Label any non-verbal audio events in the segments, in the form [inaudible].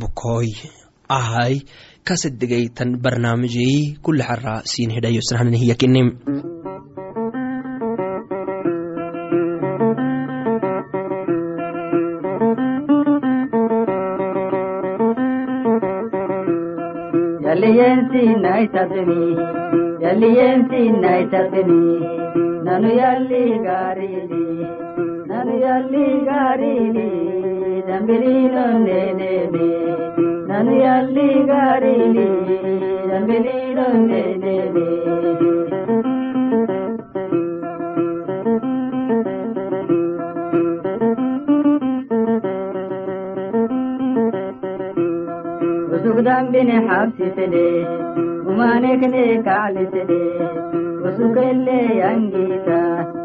bukoy ahay kasedegaytan barnaamijey kule xara siin hidhayo sanahnhiyakinim yaliyensinaitabini yaliyensinaitabini nanu yalli garini nanu yalli garini ಜಂಬಿರಿನೊಂದೇನೆ ನದಿಯಲ್ಲಿ ಗಾಡಿನಿ ಜಂಬಿರಿನೊಂದೇನೆ ذنبني حبستني وما نكني كعلتني وسكلي أنجيتا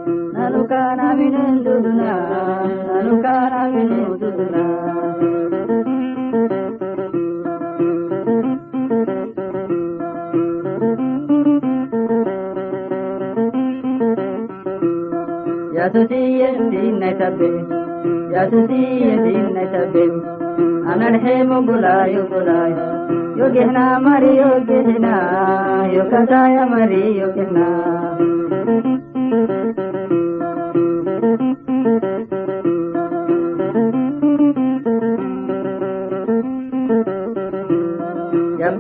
ياتتي دين تبين ياتتي دين تبين أنا الحيم بلاي بلاي يوجهنا مري يوجهنا يوكتا يا مري يوجهنا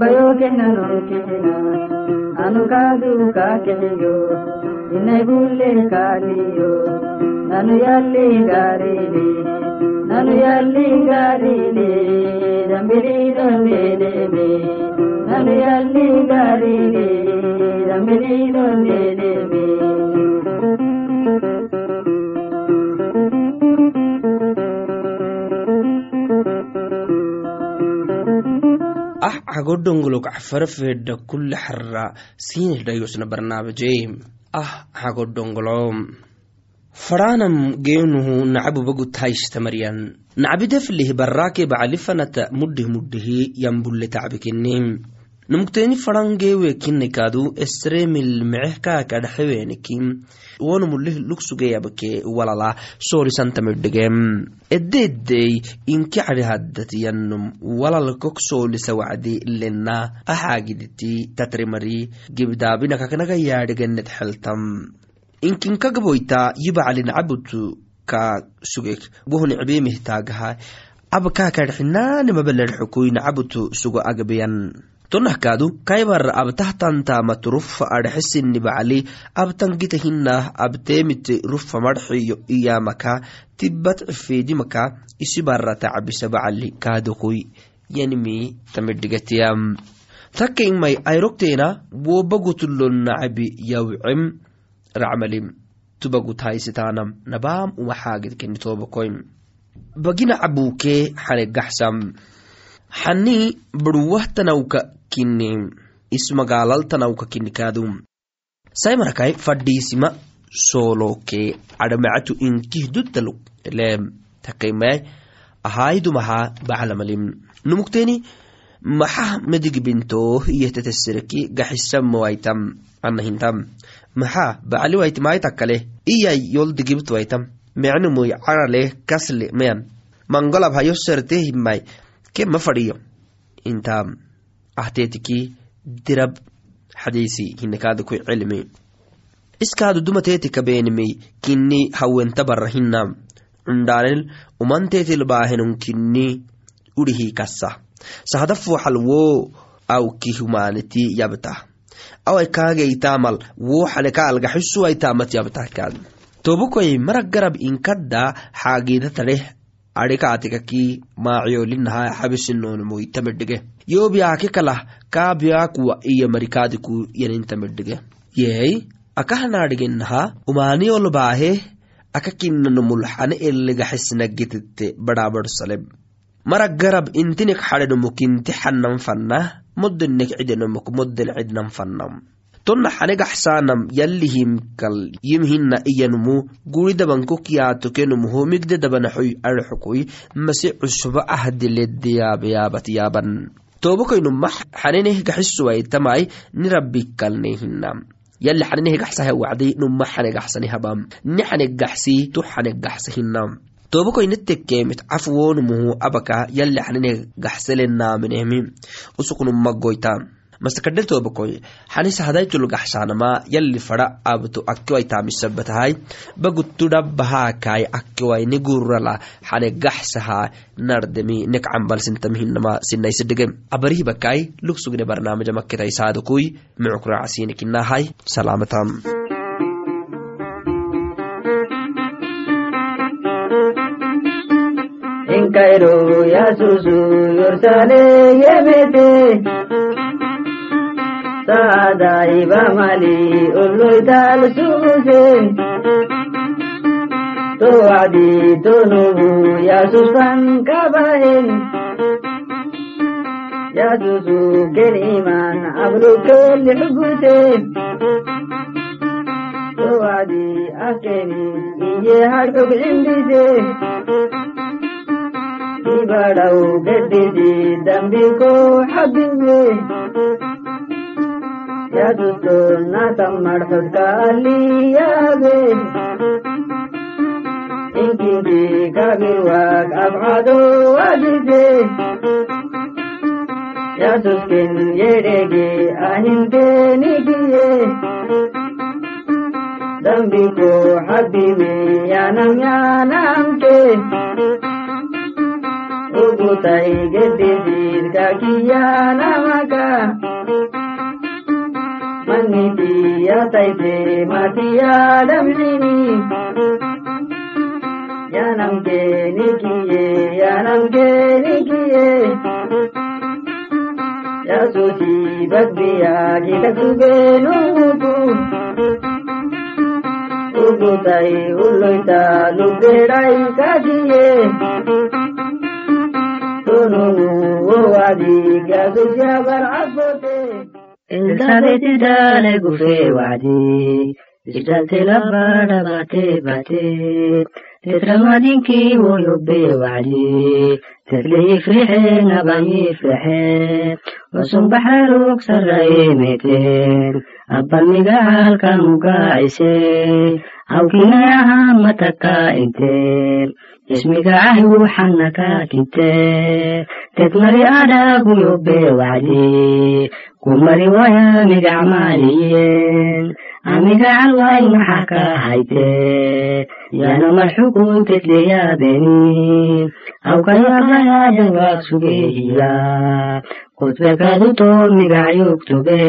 bayo kena no kena ಅನುಗಾದು ಕಾಕೆಯೋ ನಿನಗುಲ್ಲೇ ಕಾಲಿಯೋ ನಾನು ಎಲ್ಲಿ ಗಾರಿಲಿ ನಾನು ಎಲ್ಲಿ ಗಾರಿಲಿ ರಂಬಿರಿ ರೊಂದೇನೆ ನಾನು ಎಲ್ಲಿ ಗಾರಿಲಿ ರಂಬಿರಿ ರೊಂದೇನೆ ah hagodongolog cafarafeedha kule xara siin hidhayosna barnaamijey ah hagodongolom faraanam geenuhu nacabubagutaishtamaryan nacbideflih barraake bacalifanata muddih muddihi yambulle tacbikinim numugteeni faran geewe kinnikadu esremil meceh kaakadhaxewenikim wonumulih lugsugeyabke walala. Soolisantamidhigem eddeeddey inki cadhihaddatiyanum walal kok soolisa wacdi lena axaagiditi tatrimari gibdaabinakaknaga yaadhigenet xeltam inkinkagaboyta yibacalin cabutu ka sugek. Wohnicbeemihtaagaha abkaakadhxinaanimabaledxukuyn cabutu sugo agbeyan tonahkaadu kaybar abtahtantamat rufa adhexesinibacali abtangitahinah abteemite rufa madxiyo iyamaka tibat cifeedimaka isibarata cabisabacali kaadokoy yanimi tamidhigatiyam takkainmay ayrogteena wobagutulonnacabi yawcem racmalim tubaguthaysitaanam nabaam umaxaagidkenitobakoym bagina cabuukee xanegaxsam xanii barwahtanawka kine ismagaalaltanawka kinikaadu saymarakai fadhiisima soolokee cadhamacatu inkihdutaluk leem takaimay ahaydumaha baclamalim. Numugteeni maxah medigbinto iyetetesereki gaxisamawaitam anahintam maxaa bacali waitimaitakale iyay yoldigibtwaitam mecnumuy carale kasle meyan. Mangolab hayo serte himai ke ma fadhiyo? Inta ahteetiki dirab xadiisi hinakaadku cilmi. Iskaadu dumateetika beenimey kini hawenta bara hinam cundaanel umanteetilbaahenun kini urihi kasa sahadafuxal wo awki humaniti yabta. Awai kaageytaamal wo xaneka algaxisuwaitaamat yabtakaad tobukoy marag garab inkadda xaagiida tadheh adhikaatikaki xabisinoonmoitamedhige yobiyaaki kalah kaabiyakuwa iyo marikaadiku yanintamedhige yey akahanaadhiginaha umaaniyolbaahe akakinanumul xane eligaxisnagitite badhaabadsalem marag garab intinik xadhenomuk inti xanan fannah moddenek cidenomuk modden cidnan fannam. Tonna xanegaxsaanam yallihimkal yimhina iyanumu guridabankok yaatokenumuho migde dabanaxoy arxukoy mase cusba ahdiledeyaabayaabat tobokoynuma xaneneh gaxisuwaitamai nirabbikalnehina yalli xaninehe gaxsaha wacdi numa xane gaxsani habam ni xane gaxsi tu xane gaxsahinam tobakoinettekemit cafwonumuhu abaka yalli xanine gaxselenaaminehmi usuknumaggoyta mastakadhel tobakoy xanis hadaytul gaxshaanama yalli fada abto akiwai taamisabatahay bagutudhabahakai akiwaini gurala xane gaxsaha nardemi nekcambalsintamhinama sinaisidhige abarihibakai lugsugine barnaamija maketai saadukui. Mucukracasinikinahay salaamatam inkairo yasusu yorsale yemete saadai bamali ullui talsuuse towadi tonubu yasusan kabahen yasusu keniman ablukelli huguse towadi akeni iye harkuk indise ibadau geddidi dambiko habinne ಯದುದು ನಾ ತಮ್ಮಡ್ಸದ್ದಾಲಿಯಾದೆ ಇಂಗಿಂಗಿ ಕವಿವಾಗ ಅಬಾದು ಅದಿದೆ ಯದುಕಿನ್ ಎಡೆಗೆ ಅಹಿಂದೆ ನಿಗಿಯೇ ದಂಬಿಕೋ ಹಬ್ಬಿವೆ ಯಾನಂ ಯಾನಂತೆ ಉಗುತೈ ಗೆದ್ದಿದ್ದೀರ್ಗಾಗಿಯ ನಮಗ மன்னிதியதைதே மதியாடம் நினி யனங்கே நிகியே யனங்கே நிகியே ಯಸುಚಿ ಭಕ್ತಿಯಾಗಿ ಕಸುಬೇನು ಉಗುತೈ ಉಲ್ಲುಯ್ತಾಲು ಬೇಡೈ ಕಾಜಿಯೇ ತುನು ಓವಾದಿ ಗದುಜ ಬರಾಕು labada bate bate Tetramadinki woyobe wadi Tetli yifrixe naban yifrixe Wasum baxaruk sarraye meten Abban migaalka mugaacise Awkinayaha mataka inte ismigacahi wuxanaka kinte tetmari adhagu yobe wacdi kumari waya migacmaaliyen amigacal way maxa ka hayte yana marxukun tetleyaabeni awkayabaya jawaab sugehiya kutbekaduto migacyugtube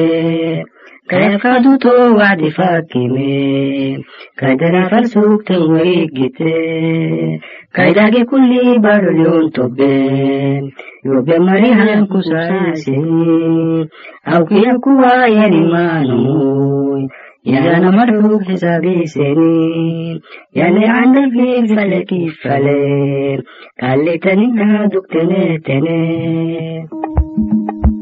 kayafkaduto wacdi fakime kaydana sugtan weygite kaydage kulli badolyon tobe yobe marihan kusaasini awkiya kuwa yanimaanoy yana marfug xisaabiseni yani candalfig fale kifale kallitanina dugtenetene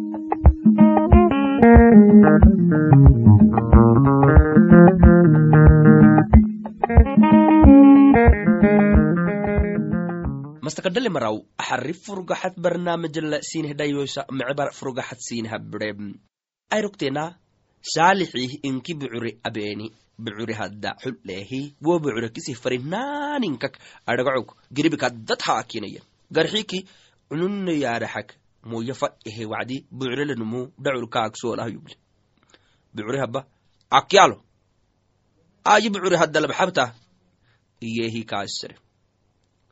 mastakadhale maraw axari furgaxat barnaamijala siinhedhayosa mecebar furgaxat siinhabire ayrogtena saalixih inki bucure abeeni bucure hadda xulleehi wo bucure kisih farinaninkak adhagacog giribikaddat haakinaya garxiki cununne yaaraxak moya fadhehe wacdi bucurelenumu dhacur kaagsolah yuble bucure habba akyalo ayi bucure hadda labxabta iyehi kaasere.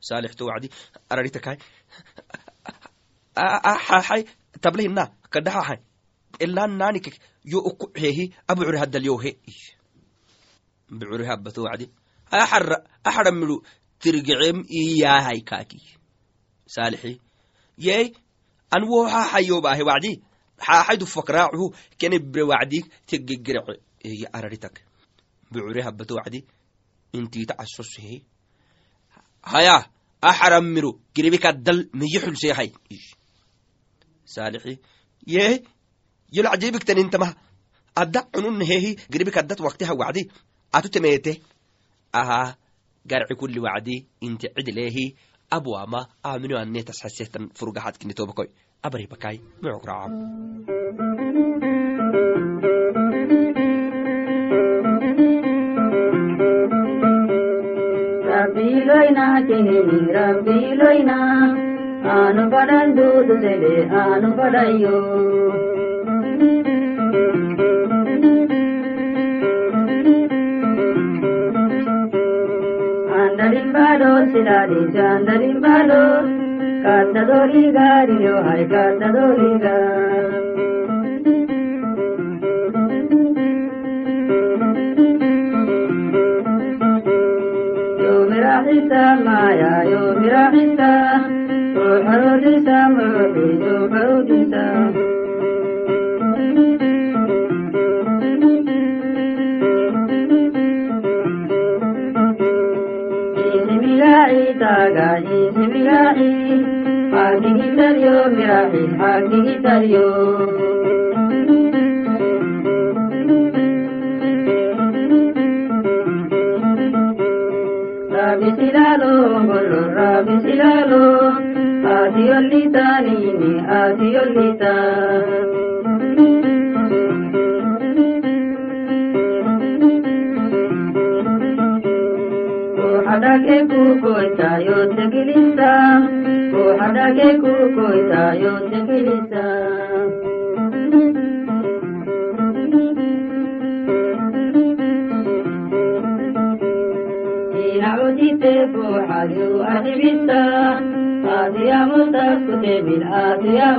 Saalixto wacdi araritakai xaxai tablehina kadhaxaxai ilaan nanikek yo uku hehi abucure haddalyohe bucure habbato wacdi axara axara midu tirgecem iyahai kaki saalixi yey an wo xaxayobaahe wacdi xaxaydu fakraacuhu kene bre wacdi teggegerece eye araritak bucure habbato wacdi intita casosehe haya axaramiro abwama aminoanetas xesetan furgaxadkinitobakoi abaribakai mucukracam Rabbiloina kenini Rabbiloina anu padan dudu sede anu padayo rimbaɗo silaɗi canda rimbaɗo kadda ɗo ligari yo hay kadda ɗo liga yomira hita maya yomira hita ruha rudisa murbi tufa rudisa راعي براعي حاكي تريو براعي حاكي تريو رابي سلالو قولو رابي سلالو آتي اللي تانيني آتي اللي تانيني Hadake kukoita yote kilisa Hadake kukoita yote kilisa Inaudite fuhadu adibita Adia muta kutebil adia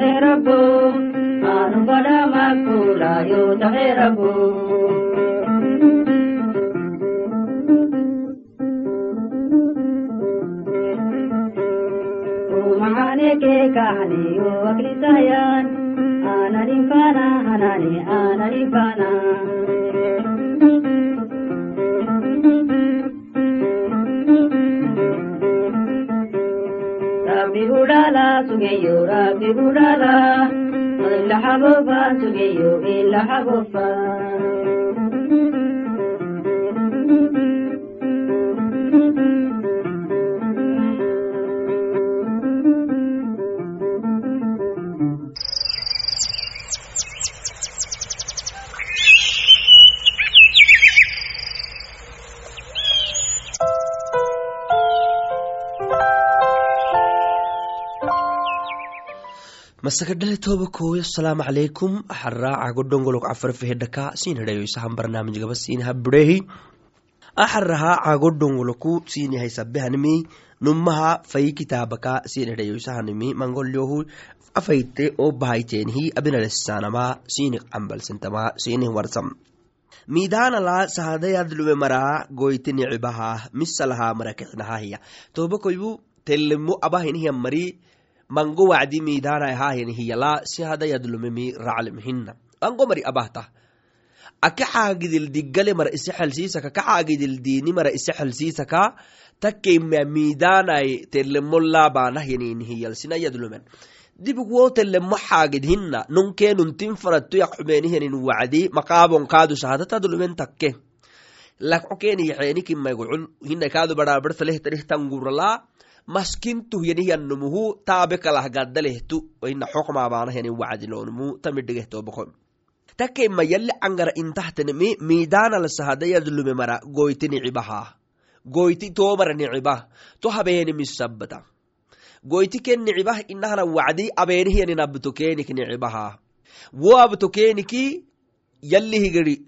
हे रब्बू मानु बड़ा माकू लायो हे रब्बू महाने के कहानी ओ अग्नि सहयान आनरी पाना हनानी आनरी पाना budala Illa habofa sugeyo illa habofa masakadhale toba kooyo asalaamu calaykum axaraaca godhongolog cafarfehedhaka barnaamijgaba siinhabudhehi axaraha cagodhongoloku siinihay sabehanimi numaha fayi kitaabaka siinhadhayo isahanimi mangolyohu afayte oo bahayteenhi abinalesanama siinik cambalsentama siinih warsam. Miidaanala sahadayadlume maraa goyti nicibaha misalaha marakixnahahiya toba koybu telemo abahinihiyan mari mango wacdi miidaanai haahini hiyala si mari abahta. Aka xaagidil digale mara ise xelsiisaka ka xaagidil diini mara ise xelsiisaka takeimea miidaanai telemo laabaanahyanini hiyal sinayadlumen dibigwo telemo xaagid hina nunkeenuntin faratto yaqxumeenihenin wacdi maqaabon kaadu sahadatadlumen takke. Yaxeenikimaygocul hina kaadu barabartalehtarihtanguuralaa maskintuh yanihyanumuhu taabe kalah ina xokmaabaanahyanin wacdilonumu tamidhigehtoobako takkeima yalli cangara intahtenemi miidaanal mara goyti nicibaha. Goyti toomara nicibah to habeenimisabbata goyti ken nicibah inahana wacdi abeenihyanin abtokeenik nicibaha. Wo abtokeeniki yalli higari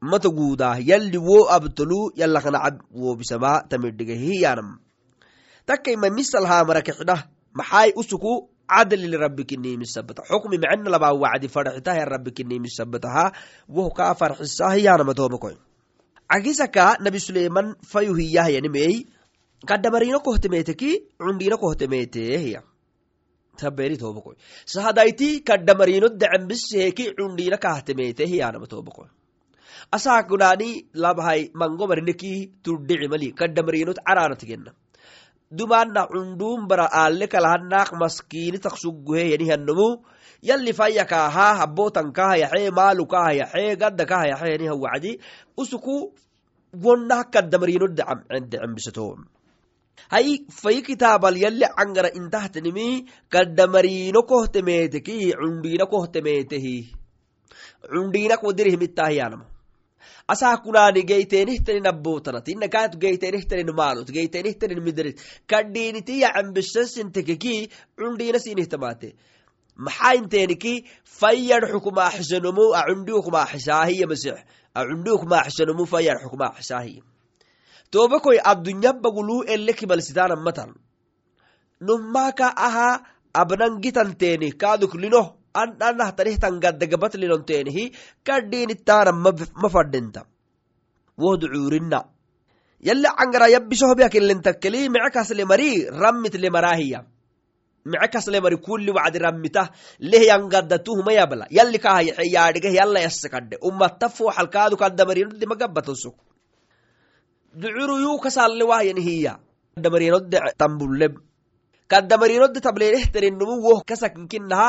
mato guudah yalli wo abtolu yalakanacab wobisama tamidhigehiyanam takkaima misalhaa marakixdah maxaay usuku cadlil rabbikinimisabbata xukmi macna labaa wacdi farxitaha rabbikinimisabbataha woh kaa farxisahiyanamatomakoy cagisaka nabi suleiman fayuhiyahyanimey kaddamarino kohtemeteki cundhino kohtemete taberi tobakoy sahadayti kaddamarino decembiseheki cundhina kahtemete hiyanamatobakoy asaakudani labhay mangomarineki tuddhicimali kaddamarinot caraanatigena dumana cundum bara ale kalahanak maskini taksuguheyanihannomu yalli fayyakaha habbotankahayaxe maalukahayaxe gaddakahayaxeniha wacdi usuku wonnah kaddamarino decembisato hay fayi kitaabal yalli cangara intahtanimi kaddamarino kohtemeteki cundina kohtemetehi cundinak wadirihimittahiyanama asaa kunaani geyteenihtanin abbotanat inakaatu geyteenihtanin maalut geyteenihtanin midrit kadhiinitiya cambishasintekeki cundina sinihtamate maxaa inteeniki fayyad masix fayyad xukumaaxisaahiya tobakoy addunya baguluu elle kibalsitaanamatan nummaka aha abnangitanteeni kaaduklino ananahtanihtan gaddagabatlinonteenihi kadhiinittaana ma fadhinta wohdu cuurina yalle cangara yabbisohobiakilentakeli mece kasle mari rammit le maraahiya mece kasle mari kulli wacdi rammita lehyan gaddatuhuma yabla yalli kahayaxe yaadhigeh yalla yasse kadhe umatta fooxalkaadu kadamarinodde magabatosuk ducuru yuu kasalle wahyanihiya kadamarinodde tambuleb kadamarinodde tablenehterinnumu woh kasakinkinaha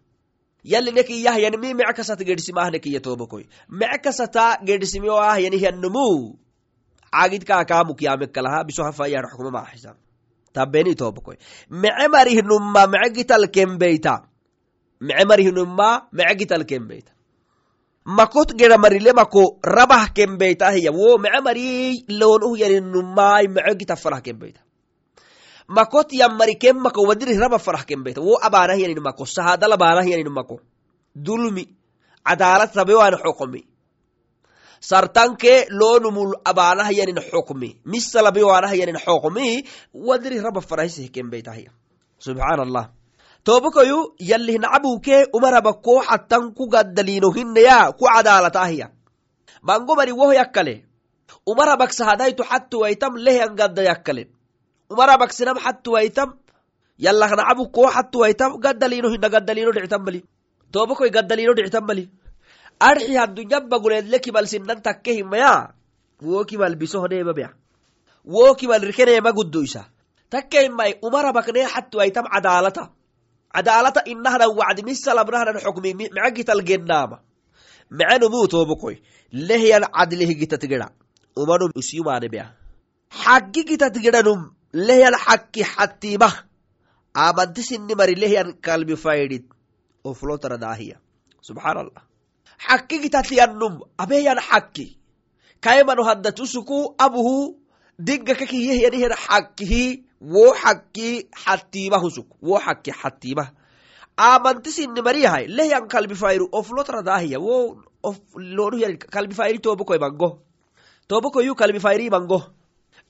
maratikaa yallinekiyahyanimi mece kasat gedhisimaahnekiya tobakoy mece kasata gedhisimiyo ahyanihyannumu caagid kaakaamukyaamekalaha bisohafayar xukuma maaxisa tabeni tobakoy mece marihnumma mece gital kembeyta mece marihnumma mece gital kembeyta makot gera marile mako rabah kembeytahiya wo mece mari loonuh yaninumai mece gita farah kembeyta makot yammari ken mako wadirih raba farah kembeyta wo abanah yanin mako sahadal abanah yanin mako. Dulmi cadaalat rabewan xoqmi sartanke loonumul abanah yanin xukmi misalabewanah yanin xoqmi wadirih raba farahisih kembeytahiya subxaan allah tobakoyu yallihnacabuke umaraba ko xattan ku gaddalino hinneya ku cadaalatahiya mango mari woh yakkale. Umarabak sahadaytu xattuwaitam lehyan gadda yakkale umarabak sinam xattuwaitam yallahnacabu ko xattuwaitam gaddalino hinna gaddalino dhictan mali dhictan mali arxi haddunyan baguleedle takke himaya wo kibal bisohneemabea wo kibal rikeneema guddoysa takke himay umarabakne xattuwaitam cadaalata cadaalata inahnan wacdi xukmi mece gital gennaama. Lehyan geda. Umanum isiyumaane bea xaggi gitat lehyan xakki xattimah amanti sinni mari lehyan kalbi faydid oflotara daahiya. Subxaan allah xakki gitatliyannum abeyan xakki kaymanu haddatusuku abuhu digga kakiyehyanihyan xakkihi wo xakki xattimahusuk wo xakki xattimah amanti sinni mariyahay lehyan kalbi fayru oflotara daahiya. Wo lonuhyan kalbi fayri tobokoy mango. Tobokoyu kalbi fayri mango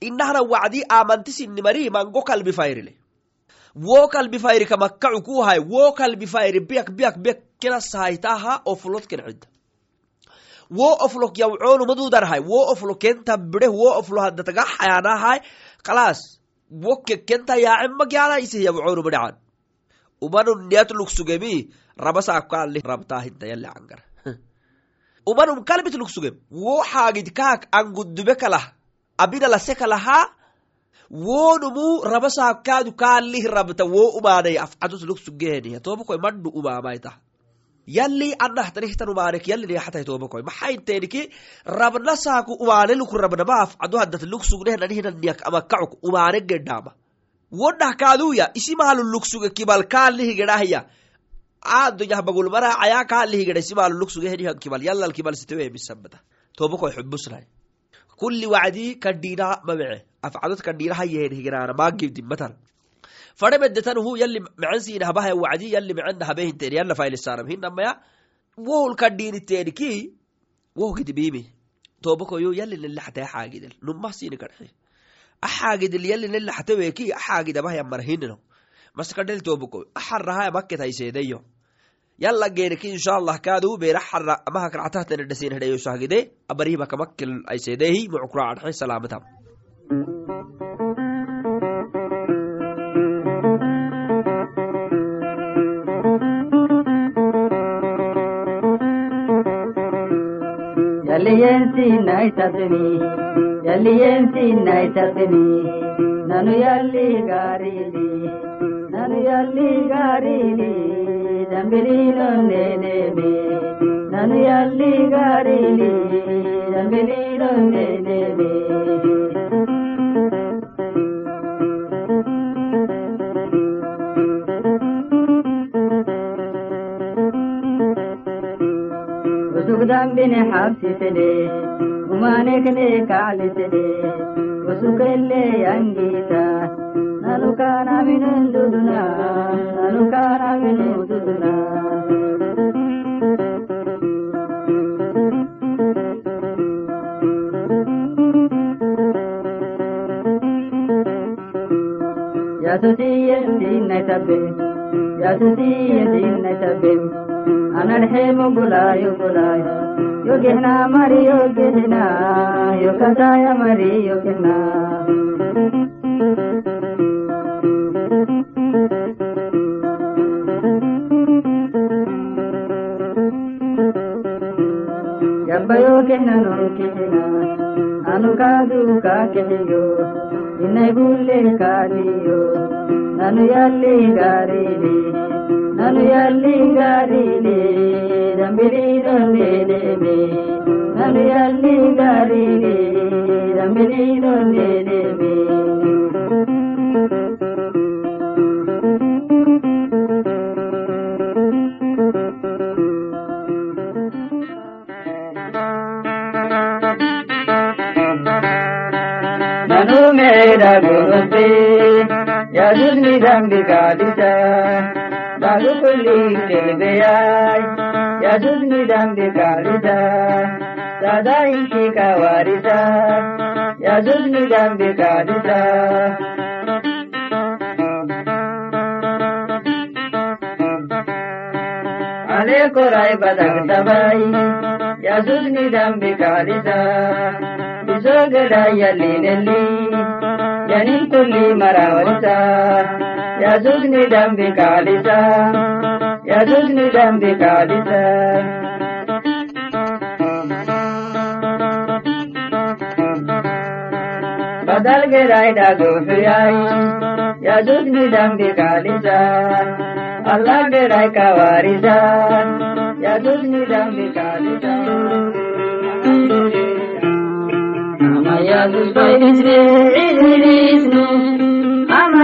inahna wacdi amanti sinni mari mango kalbi fayrile wo kalbi fayri kamakkacu kuhay wo kalbi fayri biyak biyak biyak kena sahaytaha oflot ken cidda. Wo oflok yawcoonu madudarhay wo oflo kenta bide wo oflo haddataga xayanahay kalas wo kekenta yaacen magyalaisih yawcoonu badhacan umanun niyat lugsugemi rabasaakali rabtaahinta [laughs] umanum kalbit lugsugem wo xaagid kaak angudube kalah abina lase kalaha wonumu rabasaakaadu kaalih rabta wo umaanay afcadus lugsugeheniya tobakoy madhu umaamaita. Yalli anahtanihtan umaanek yalli neexatay tobakoy maxainteeniki rabna saaku umaane luku rabnama afcadu haddat lugsugnehnanihnan amakacuk umaane gedhaama wodhah kaaduya isimaalu lugsuge kibal kaalihi gedhahya aadonyah bagulmara caya kaalihi gedha isimaalu lugsuge henihan kibal. Yallal kibal siteweemisabata tobakoy xubusnay kulli wacdi kadhiina mamece afcadod maagibdimmatan fare medetanuhu yalli mecensiina habahaya wacdi yalli mecena habehinteen yalla faylisaaram hinamaya wohul kadhiiniteeniki woh gidibimi tobakoyu yalli nelaxataya xaagidel numah sini kadhe axaagidil yalli nelaxateweki axaagidabahaya marhinino maskadhel tobakoy axarahaya maketaiseedeyo yala geeniki inshallah kaaduu beera xara amahak ractahtanedhasin hedhayoshahgide abarihiba kamakkel aisedeehi mucukraadhe salaamatam. yaliyentinaitatini yaliyentinaitatini nanu yalli gaarili nanu yalli gaarili ಜಂಬಿನೀನೊಂದೇನೇನೆ ನಾನು ಎಲ್ಲಿ ಗಾಡಿನಿ ಜಂಬಿನೀನೊಂದೇನೇನೆ ದಂಬಿನ ಹಾಸಿಸಿದೆ ಕುಮಾನಕನೆ ಕಾಲಿಸಿದೆ ಹೊಸುಕಲ್ಲೇ ಅಂಗೀತ ನಾನು ಕಾಣವಿನೊಂದು ನಾ Yo kehna mari yo kehna, yo kataya mari yo kehna. labbayo kennanu kehina anu kaadu ka kehiyo inai bulle kaadiyo nanu yalli gaarine nanu yalli gaarine dambiri dondeneme nanu yalli gaarine dambiri निदम्बिकादिता बाहुकुली तेलगयाय यजुज निदम्बिकादिता सदा इसी का वारिता यजुज निदम्बिकादिता अले को राय बदक दबाई यजुज निदम्बिकादिता बिजोगड़ा यली नली यनी कुली मरावता يجوز ندم بكالتا يجوز ندم بكالتا badal gerai da gobe yayi ya duk ni dan bi kalisa. Allah gerai ka warisa. Ya duk ni dan bi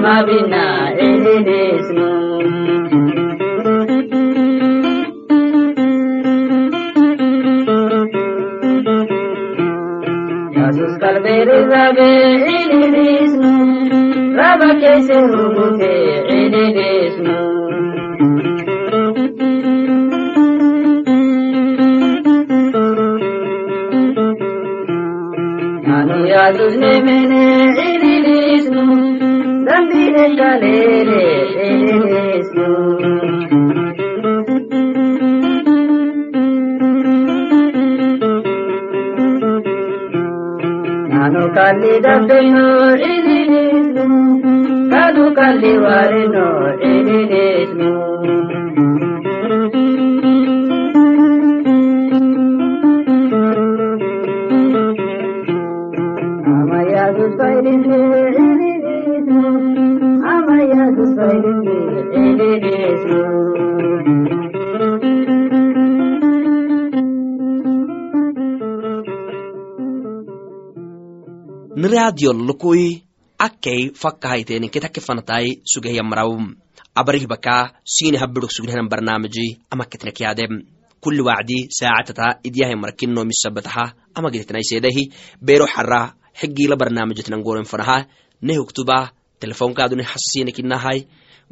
mabina enesno Jesús Calvero rabe enesno Raba que se rubuke Anu ya tus nemene alegre eres tú. ನಾನು ಕಲ್ಲಿದ ನೋಡಿದಿರಿ ಕದು ಕಲ್ಲಿವಾರೆ ನೋಡಿ niraadiyollukui akkei fakkahayteninketake fanatai sugehyamarau abarih baka sini habidok sugnehanan barnaamiji amaketnekyade kuli wacdi saacatata idyahay markino misabataha amagidetnaisedahi bero xara xigila barnaamijitnan goren fanaha nehuktuba telefonkaduni hasasinekinahai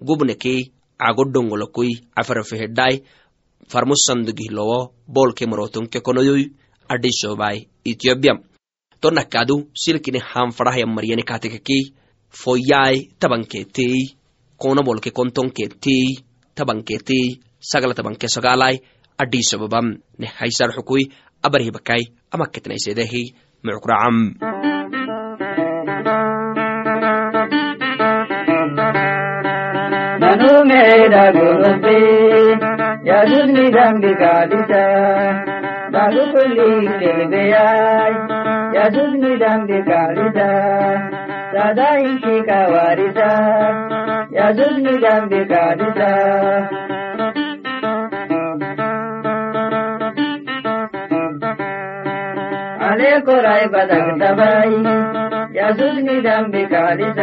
gubnekei cagodongolokui cafarafehedai farmusandogihlowo bolke morotonke konoyoy adhisobai ethiopia tonakadu silkini hanfadhahya maryani katekakei foyai tabanketei kona bolke kontonketei tabanketei sagala tabanke sogalai adhisababam nehaisar xukui. Abarhibakai amaketnaisedehi mucukracam Manumeda gurupi, yadudni dambi kadisa, bagu kulli kelbeyai, ಯಜುರ್ನಿದಂಬೆ ಕಾಳಿದ ಸದಾಯಿಷಿ ಕವಾರಿದ ಯಜುರ್ನಿದಂಬೆ ಕಾಳಿದ ಅನೇಕ ರಾಯ ಬದಗದ ಬಾಯಿ ಯಜುರ್ನಿದಂಬೆ ಕಾಳಿದ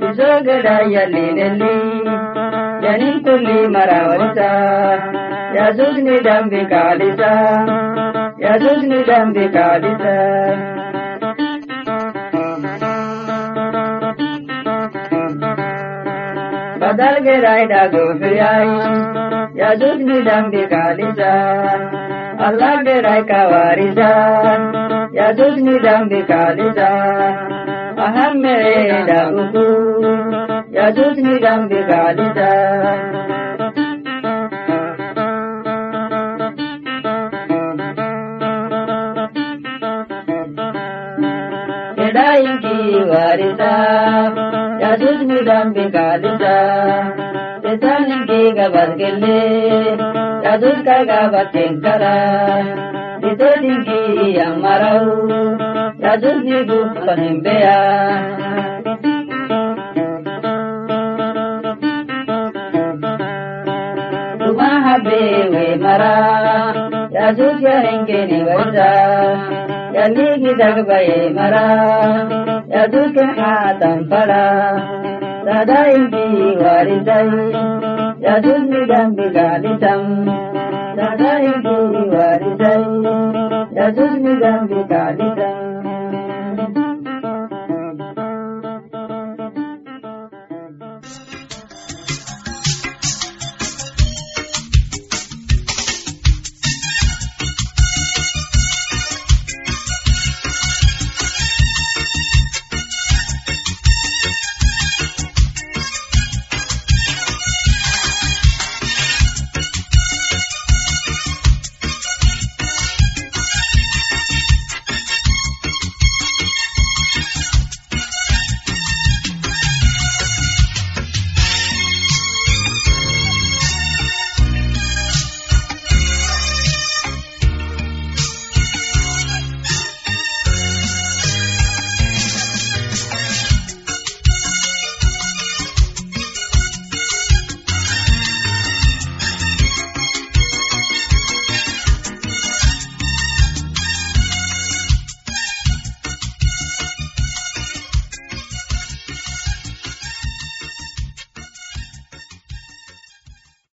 ಬಿಸೋಗಡಾಯಲ್ಲಿ ನೆಲ್ಲಿ ಜನಿಂತುಲ್ಲಿ ಮರವರಿದ ಯಜುರ್ನಿದಂಬೆ ಕಾಳಿದ yesus ni dambi kadite badal gerai da gofiyai yesus ni dambi kadite allah gerai kawarita yesus ni dambi kadite aham mere da uku yesus ni dambi kadite warida ya dudni dambi kalida tetanin ki gabar gelle ya dud ka gabar tenkara tetanin ki yang marau ya dudni dud mara, ya dud ya hengke yalligi dagbaye mara yaduke hatan fara sadaingi waridai yadudmi gambigalitam sadaingi waridai yadudmi gambigalitam